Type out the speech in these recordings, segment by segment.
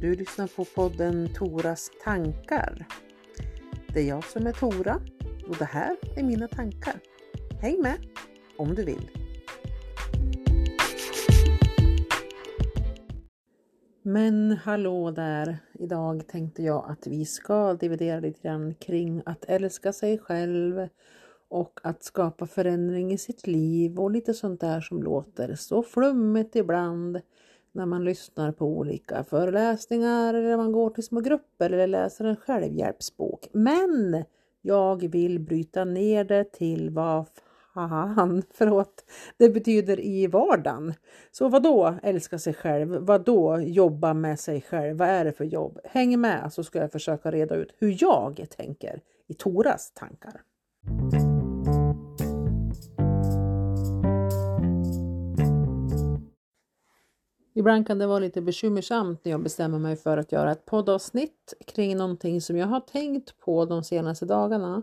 Du lyssnar på podden Toras tankar. Det är jag som är Tora och det här är mina tankar. Häng med om du vill. Men hallå där! Idag tänkte jag att vi ska dividera lite grann kring att älska sig själv och att skapa förändring i sitt liv och lite sånt där som låter så flummigt ibland när man lyssnar på olika föreläsningar eller man går till små grupper eller läser en självhjälpsbok. Men jag vill bryta ner det till vad fan, förlåt, det betyder i vardagen. Så vad då älska sig själv? Vad då jobba med sig själv? Vad är det för jobb? Häng med så ska jag försöka reda ut hur jag tänker i Toras tankar. Ibland kan det vara lite bekymmersamt när jag bestämmer mig för att göra ett poddavsnitt kring någonting som jag har tänkt på de senaste dagarna.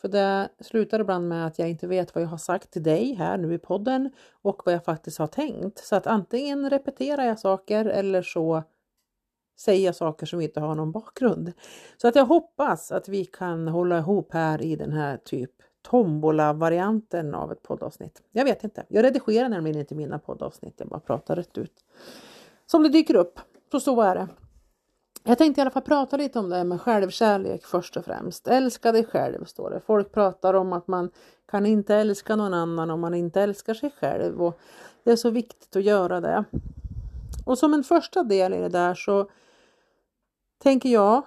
För det slutar ibland med att jag inte vet vad jag har sagt till dig här nu i podden och vad jag faktiskt har tänkt. Så att antingen repeterar jag saker eller så säger jag saker som inte har någon bakgrund. Så att jag hoppas att vi kan hålla ihop här i den här typ tombola-varianten av ett poddavsnitt. Jag vet inte. Jag redigerar nämligen inte mina poddavsnitt, jag bara pratar rätt ut. Som det dyker upp, så så är det. Jag tänkte i alla fall prata lite om det här med självkärlek först och främst. Älska dig själv står det. Folk pratar om att man kan inte älska någon annan om man inte älskar sig själv och det är så viktigt att göra det. Och som en första del i det där så tänker jag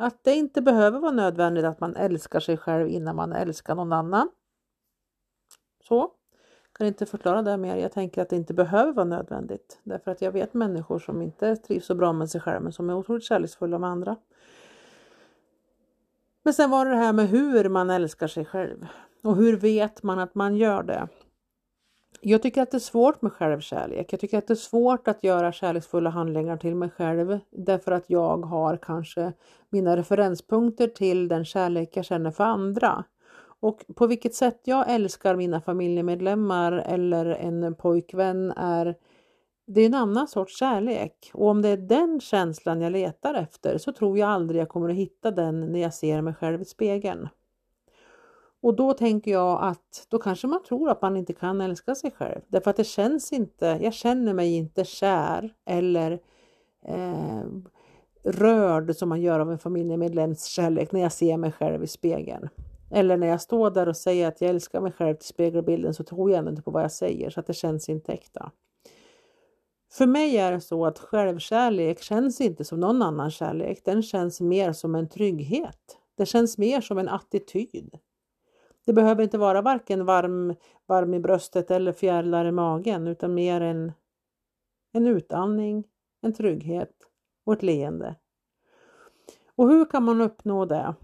att det inte behöver vara nödvändigt att man älskar sig själv innan man älskar någon annan. Så. Kan inte förklara det mer. Jag tänker att det inte behöver vara nödvändigt. Därför att jag vet människor som inte trivs så bra med sig själva men som är otroligt kärleksfulla med andra. Men sen var det det här med hur man älskar sig själv. Och hur vet man att man gör det? Jag tycker att det är svårt med självkärlek. Jag tycker att det är svårt att göra kärleksfulla handlingar till mig själv därför att jag har kanske mina referenspunkter till den kärlek jag känner för andra. Och på vilket sätt jag älskar mina familjemedlemmar eller en pojkvän är det är en annan sorts kärlek och om det är den känslan jag letar efter så tror jag aldrig jag kommer att hitta den när jag ser mig själv i spegeln. Och då tänker jag att då kanske man tror att man inte kan älska sig själv. Därför att det känns inte, jag känner mig inte kär eller eh, rörd som man gör av en familjemedlems kärlek när jag ser mig själv i spegeln. Eller när jag står där och säger att jag älskar mig själv till spegelbilden så tror jag ändå inte på vad jag säger så att det känns inte äkta. För mig är det så att självkärlek känns inte som någon annan kärlek. Den känns mer som en trygghet. Det känns mer som en attityd. Det behöver inte vara varken varm, varm i bröstet eller fjärilar i magen utan mer en, en utandning, en trygghet och ett leende. Och hur kan man uppnå det?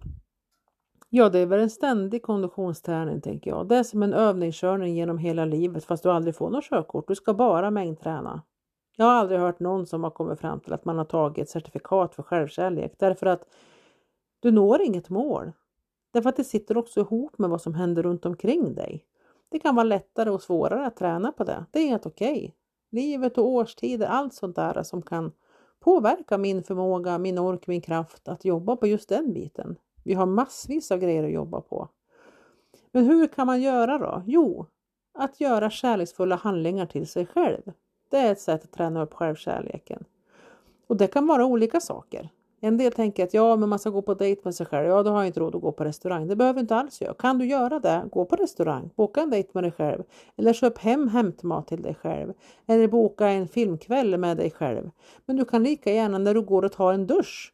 Ja, det är väl en ständig konditionsträning tänker jag. Det är som en övningskörning genom hela livet fast du aldrig får något körkort. Du ska bara mängdträna. Jag har aldrig hört någon som har kommit fram till att man har tagit certifikat för självkärlek därför att du når inget mål. Därför att det sitter också ihop med vad som händer runt omkring dig. Det kan vara lättare och svårare att träna på det. Det är helt okej. Okay. Livet och årstider, allt sånt där som kan påverka min förmåga, min ork, min kraft att jobba på just den biten. Vi har massvis av grejer att jobba på. Men hur kan man göra då? Jo, att göra kärleksfulla handlingar till sig själv. Det är ett sätt att träna upp självkärleken. Och det kan vara olika saker. En del tänker att ja, men man ska gå på dejt med sig själv. Ja, då har jag inte råd att gå på restaurang. Det behöver du inte alls göra. Kan du göra det, gå på restaurang, boka en dejt med dig själv. Eller köp hem hämtmat till dig själv. Eller boka en filmkväll med dig själv. Men du kan lika gärna när du går och tar en dusch.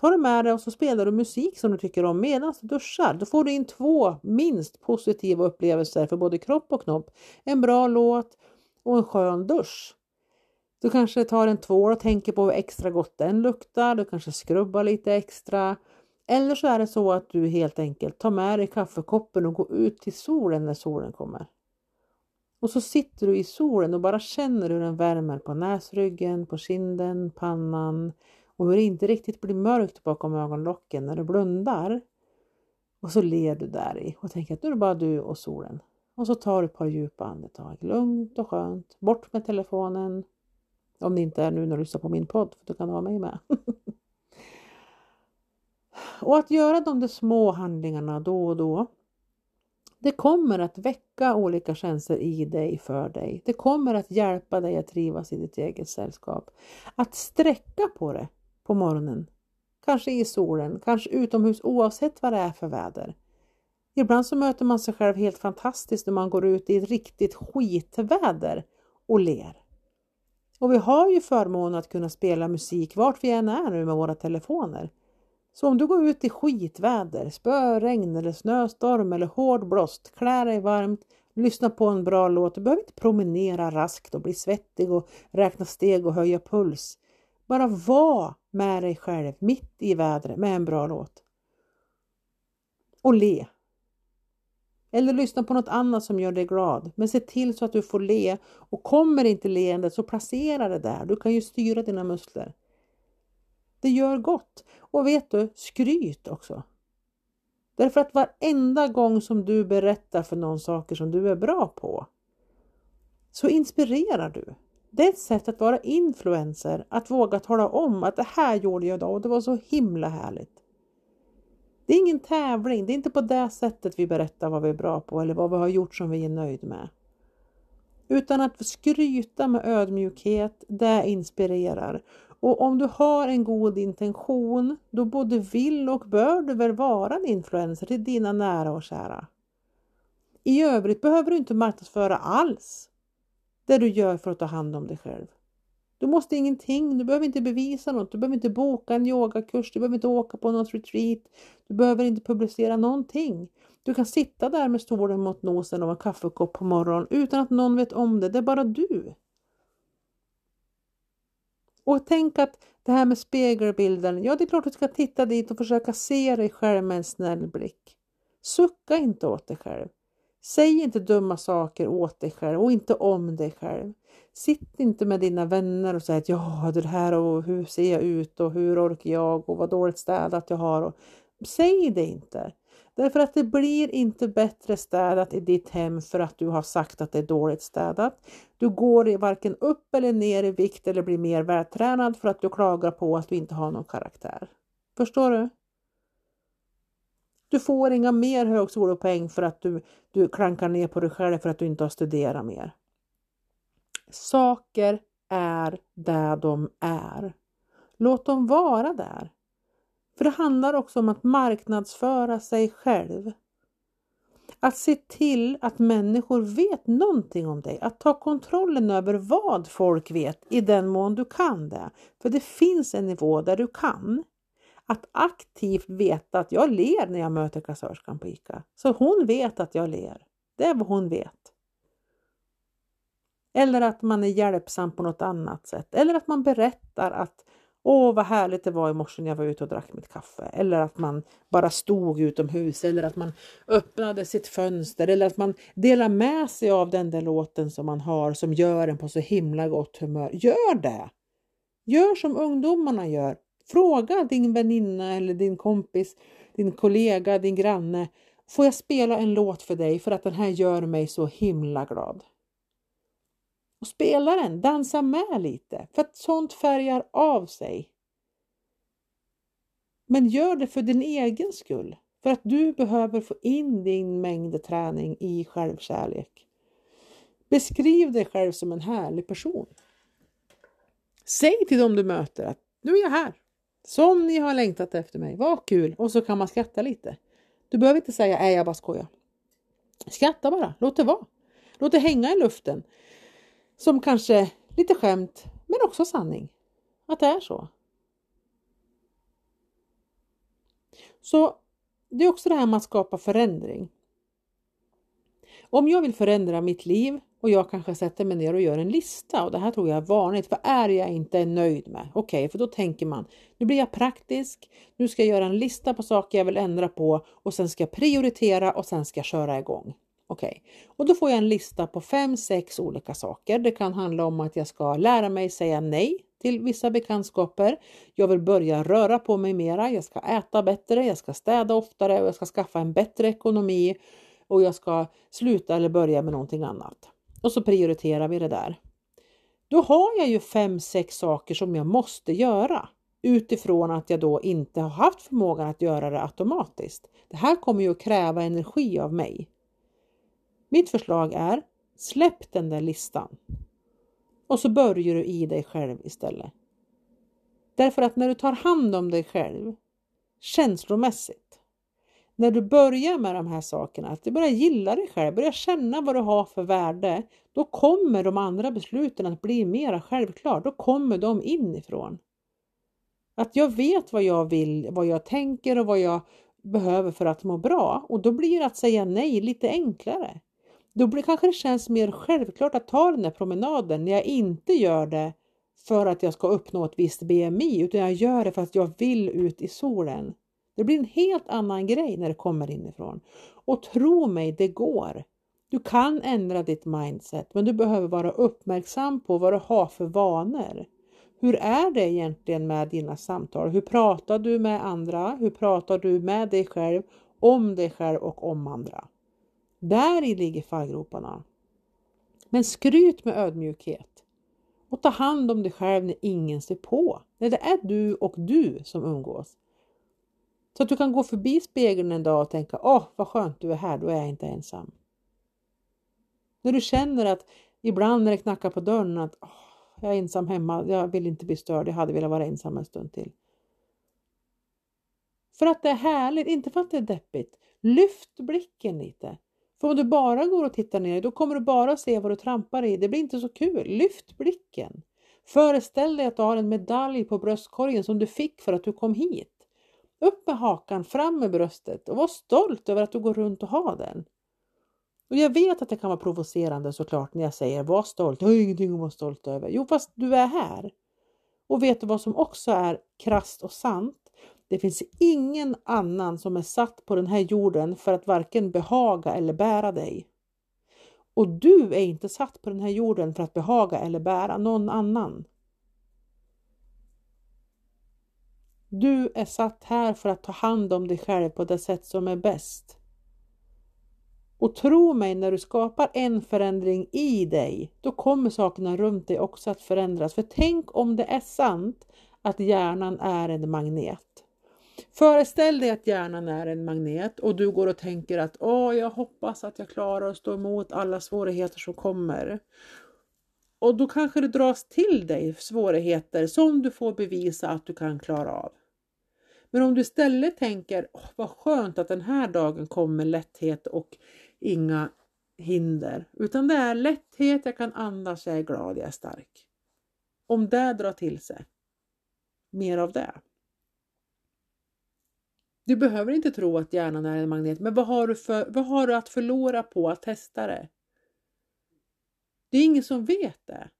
Ta det med dig och så spelar du musik som du tycker om medan du duschar. Då får du in två minst positiva upplevelser för både kropp och knopp. En bra låt och en skön dusch. Du kanske tar en tvål och tänker på hur extra gott den luktar. Du kanske skrubbar lite extra. Eller så är det så att du helt enkelt tar med dig kaffekoppen och går ut till solen när solen kommer. Och så sitter du i solen och bara känner hur den värmer på näsryggen, på kinden, pannan och hur det inte riktigt blir mörkt bakom ögonlocken när du blundar. Och så ler du där i och tänker att nu är det bara du och solen. Och så tar du ett par djupa andetag, lugnt och skönt, bort med telefonen, om det inte är nu när du lyssnar på min podd, för då kan du ha mig med. och att göra de där små handlingarna då och då. Det kommer att väcka olika känslor i dig för dig. Det kommer att hjälpa dig att trivas i ditt eget sällskap. Att sträcka på det på morgonen. Kanske i solen, kanske utomhus oavsett vad det är för väder. Ibland så möter man sig själv helt fantastiskt när man går ut i ett riktigt skitväder och ler. Och vi har ju förmånen att kunna spela musik vart vi än är nu med våra telefoner. Så om du går ut i skitväder, spöregn eller snöstorm eller hård blåst, klä dig varmt, lyssna på en bra låt. Du behöver inte promenera raskt och bli svettig och räkna steg och höja puls. Bara var med dig själv mitt i vädret med en bra låt. Och le. Eller lyssna på något annat som gör dig glad. Men se till så att du får le. Och kommer inte leendet så placera det där. Du kan ju styra dina muskler. Det gör gott. Och vet du, skryt också. Därför att varenda gång som du berättar för någon saker som du är bra på så inspirerar du. Det är ett sätt att vara influencer, att våga tala om att det här gjorde jag idag och det var så himla härligt. Det är ingen tävling, det är inte på det sättet vi berättar vad vi är bra på eller vad vi har gjort som vi är nöjd med. Utan att skryta med ödmjukhet, det inspirerar. Och om du har en god intention, då både vill och bör du väl vara en influencer till dina nära och kära. I övrigt behöver du inte marknadsföra alls det du gör för att ta hand om dig själv. Du måste ingenting, du behöver inte bevisa något, du behöver inte boka en yogakurs, du behöver inte åka på något retreat, du behöver inte publicera någonting. Du kan sitta där med stolen mot nosen och en kaffekopp på morgonen utan att någon vet om det, det är bara du. Och tänk att det här med spegelbilden, ja det är klart du ska titta dit och försöka se dig själv med en snäll blick. Sucka inte åt dig själv. Säg inte dumma saker åt dig själv och inte om dig själv. Sitt inte med dina vänner och säg att ja, det här och hur ser jag ut och hur orkar jag och vad dåligt städat jag har. Och... Säg det inte. Därför att det blir inte bättre städat i ditt hem för att du har sagt att det är dåligt städat. Du går varken upp eller ner i vikt eller blir mer vältränad för att du klagar på att du inte har någon karaktär. Förstår du? Du får inga mer högskolepoäng för att du, du klankar ner på dig själv för att du inte har studerat mer. Saker är där de är. Låt dem vara där. För det handlar också om att marknadsföra sig själv. Att se till att människor vet någonting om dig, att ta kontrollen över vad folk vet i den mån du kan det. För det finns en nivå där du kan. Att aktivt veta att jag ler när jag möter kassörskan på ICA. Så hon vet att jag ler. Det är vad hon vet. Eller att man är hjälpsam på något annat sätt. Eller att man berättar att Åh, vad härligt det var i morse när jag var ute och drack mitt kaffe. Eller att man bara stod utomhus eller att man öppnade sitt fönster eller att man delar med sig av den där låten som man har som gör en på så himla gott humör. Gör det! Gör som ungdomarna gör. Fråga din väninna eller din kompis, din kollega, din granne. Får jag spela en låt för dig för att den här gör mig så himla glad? Och spela den, dansa med lite, för att sånt färgar av sig. Men gör det för din egen skull, för att du behöver få in din mängd träning i självkärlek. Beskriv dig själv som en härlig person. Säg till dem du möter att nu är jag här. Som ni har längtat efter mig. Vad kul! Och så kan man skratta lite. Du behöver inte säga nej, jag bara skojar. Skratta bara, låt det vara. Låt det hänga i luften. Som kanske lite skämt, men också sanning. Att det är så. Så det är också det här med att skapa förändring. Om jag vill förändra mitt liv och jag kanske sätter mig ner och gör en lista och det här tror jag är vanligt. Vad är jag inte nöjd med? Okej, okay, för då tänker man nu blir jag praktisk. Nu ska jag göra en lista på saker jag vill ändra på och sen ska jag prioritera och sen ska jag köra igång. Okej, okay. och då får jag en lista på fem, sex olika saker. Det kan handla om att jag ska lära mig säga nej till vissa bekantskaper. Jag vill börja röra på mig mera. Jag ska äta bättre. Jag ska städa oftare och jag ska skaffa en bättre ekonomi och jag ska sluta eller börja med någonting annat. Och så prioriterar vi det där. Då har jag ju fem, sex saker som jag måste göra utifrån att jag då inte har haft förmågan att göra det automatiskt. Det här kommer ju att kräva energi av mig. Mitt förslag är släpp den där listan och så börjar du i dig själv istället. Därför att när du tar hand om dig själv känslomässigt, när du börjar med de här sakerna, att du börjar gilla dig själv, börjar känna vad du har för värde, då kommer de andra besluten att bli mera självklara. Då kommer de inifrån. Att jag vet vad jag vill, vad jag tänker och vad jag behöver för att må bra och då blir att säga nej lite enklare. Då blir, kanske det känns mer självklart att ta den där promenaden när jag inte gör det för att jag ska uppnå ett visst BMI utan jag gör det för att jag vill ut i solen. Det blir en helt annan grej när det kommer inifrån. Och tro mig, det går. Du kan ändra ditt mindset men du behöver vara uppmärksam på vad du har för vanor. Hur är det egentligen med dina samtal? Hur pratar du med andra? Hur pratar du med dig själv, om dig själv och om andra? Där i ligger fallgroparna. Men skryt med ödmjukhet och ta hand om dig själv när ingen ser på. När det är du och du som umgås. Så att du kan gå förbi spegeln en dag och tänka åh vad skönt du är här, då är jag inte ensam. När du känner att ibland när det knackar på dörren att oh, jag är ensam hemma, jag vill inte bli störd, jag hade velat vara ensam en stund till. För att det är härligt, inte för att det är deppigt. Lyft blicken lite. För om du bara går och tittar ner, då kommer du bara se vad du trampar i. Det blir inte så kul. Lyft blicken. Föreställ dig att du har en medalj på bröstkorgen som du fick för att du kom hit. Upp med hakan, fram med bröstet och var stolt över att du går runt och har den. Och jag vet att det kan vara provocerande såklart när jag säger var stolt, jag har ingenting att vara stolt över. Jo, fast du är här. Och vet du vad som också är krast och sant? Det finns ingen annan som är satt på den här jorden för att varken behaga eller bära dig. Och du är inte satt på den här jorden för att behaga eller bära någon annan. Du är satt här för att ta hand om dig själv på det sätt som är bäst. Och tro mig, när du skapar en förändring i dig, då kommer sakerna runt dig också att förändras. För tänk om det är sant att hjärnan är en magnet. Föreställ dig att hjärnan är en magnet och du går och tänker att åh, jag hoppas att jag klarar att stå emot alla svårigheter som kommer. Och då kanske det dras till dig svårigheter som du får bevisa att du kan klara av. Men om du istället tänker, oh, vad skönt att den här dagen kommer lätthet och inga hinder, utan det är lätthet, jag kan andas, jag är glad, jag är stark. Om det drar till sig, mer av det. Du behöver inte tro att hjärnan är en magnet, men vad har du, för, vad har du att förlora på att testa det? Det är ingen som vet det.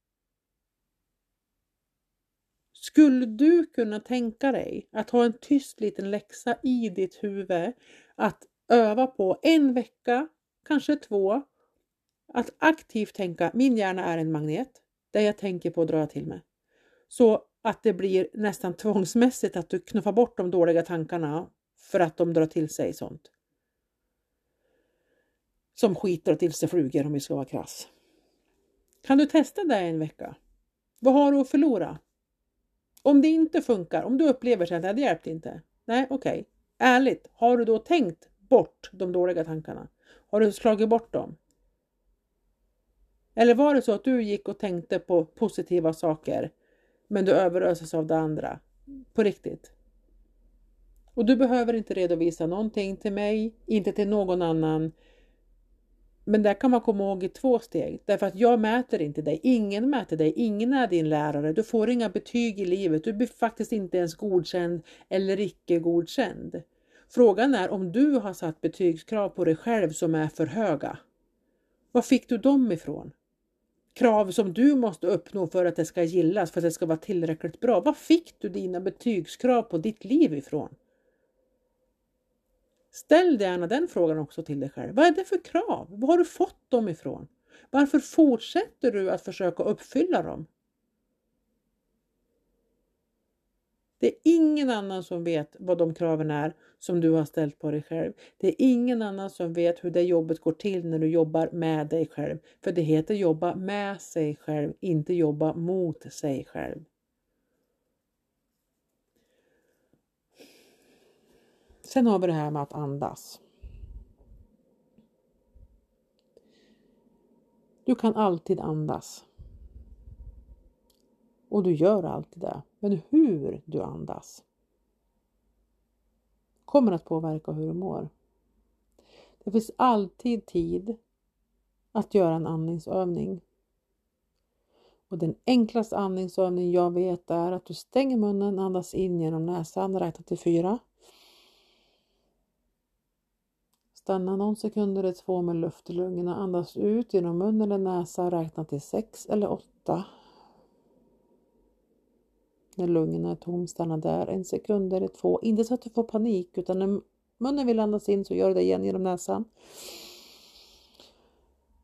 Skulle du kunna tänka dig att ha en tyst liten läxa i ditt huvud att öva på en vecka, kanske två, att aktivt tänka min hjärna är en magnet. Det jag tänker på drar jag till mig. Så att det blir nästan tvångsmässigt att du knuffar bort de dåliga tankarna för att de drar till sig sånt. Som skiter till sig flugor om vi ska vara krass. Kan du testa det en vecka? Vad har du att förlora? Om det inte funkar, om du upplever att det hjälpte inte. Nej, okej. Okay. Ärligt, har du då tänkt bort de dåliga tankarna? Har du slagit bort dem? Eller var det så att du gick och tänkte på positiva saker men du överöses av det andra? På riktigt? Och du behöver inte redovisa någonting till mig, inte till någon annan. Men där kan man komma ihåg i två steg. Därför att jag mäter inte dig. Ingen mäter dig. Ingen är din lärare. Du får inga betyg i livet. Du blir faktiskt inte ens godkänd eller icke godkänd. Frågan är om du har satt betygskrav på dig själv som är för höga. Var fick du dem ifrån? Krav som du måste uppnå för att det ska gillas, för att det ska vara tillräckligt bra. Var fick du dina betygskrav på ditt liv ifrån? Ställ gärna den frågan också till dig själv. Vad är det för krav? Var har du fått dem ifrån? Varför fortsätter du att försöka uppfylla dem? Det är ingen annan som vet vad de kraven är som du har ställt på dig själv. Det är ingen annan som vet hur det jobbet går till när du jobbar med dig själv. För det heter jobba med sig själv, inte jobba mot sig själv. Sen har vi det här med att andas. Du kan alltid andas. Och du gör alltid det. Men hur du andas kommer att påverka hur du mår. Det finns alltid tid att göra en andningsövning. Och den enklaste andningsövning jag vet är att du stänger munnen, andas in genom näsan, räknar till fyra. Stanna någon sekund eller två med luft i lungorna, andas ut genom mun eller näsa, räkna till sex eller åtta. När lungorna är tom, stanna där en sekund eller två. Inte så att du får panik utan när munnen vill andas in så gör du det igen genom näsan.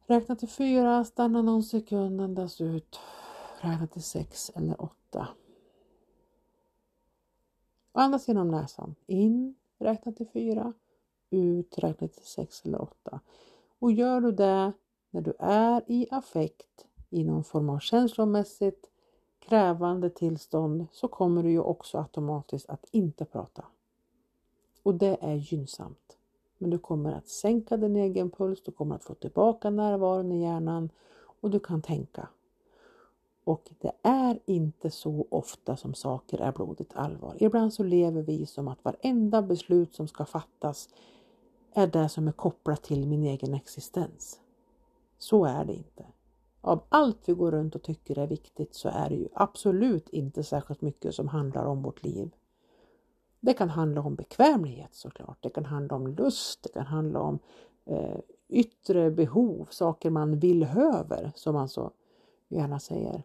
Räkna till fyra, stanna någon sekund, andas ut. Räkna till sex eller åtta. Andas genom näsan. In, räkna till fyra. Ut, räkna till 6 eller 8. Och gör du det när du är i affekt, i någon form av känslomässigt krävande tillstånd så kommer du ju också automatiskt att inte prata. Och det är gynnsamt. Men du kommer att sänka din egen puls, du kommer att få tillbaka närvaron i hjärnan och du kan tänka. Och det är inte så ofta som saker är blodigt allvar. Ibland så lever vi som att varenda beslut som ska fattas är det som är kopplat till min egen existens. Så är det inte av allt vi går runt och tycker är viktigt så är det ju absolut inte särskilt mycket som handlar om vårt liv. Det kan handla om bekvämlighet såklart. Det kan handla om lust. Det kan handla om eh, yttre behov, saker man vill höver som man så gärna säger.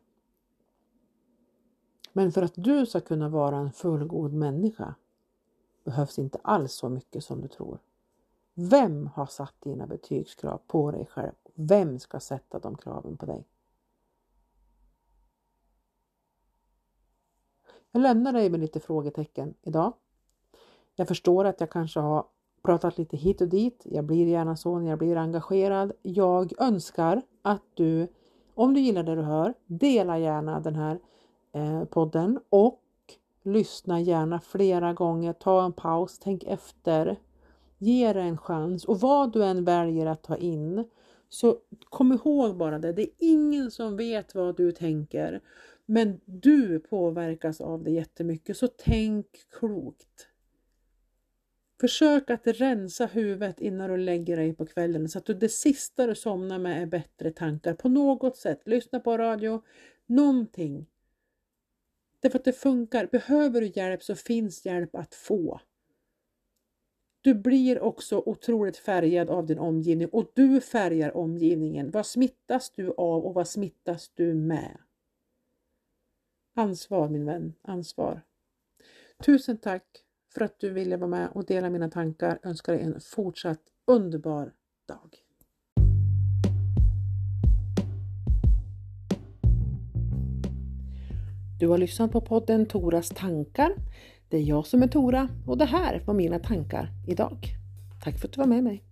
Men för att du ska kunna vara en fullgod människa behövs inte alls så mycket som du tror. Vem har satt dina betygskrav på dig själv vem ska sätta de kraven på dig? Jag lämnar dig med lite frågetecken idag. Jag förstår att jag kanske har pratat lite hit och dit. Jag blir gärna så när jag blir engagerad. Jag önskar att du, om du gillar det du hör, dela gärna den här eh, podden och lyssna gärna flera gånger. Ta en paus, tänk efter. Ge det en chans och vad du än väljer att ta in så kom ihåg bara det, det är ingen som vet vad du tänker. Men du påverkas av det jättemycket, så tänk klokt. Försök att rensa huvudet innan du lägger dig på kvällen så att du, det sista du somnar med är bättre tankar på något sätt. Lyssna på radio, någonting. Därför att det funkar. Behöver du hjälp så finns hjälp att få. Du blir också otroligt färgad av din omgivning och du färgar omgivningen. Vad smittas du av och vad smittas du med? Ansvar min vän, ansvar. Tusen tack för att du ville vara med och dela mina tankar. Jag önskar dig en fortsatt underbar dag. Du har lyssnat på podden Toras tankar det är jag som är Tora och det här var mina tankar idag. Tack för att du var med mig.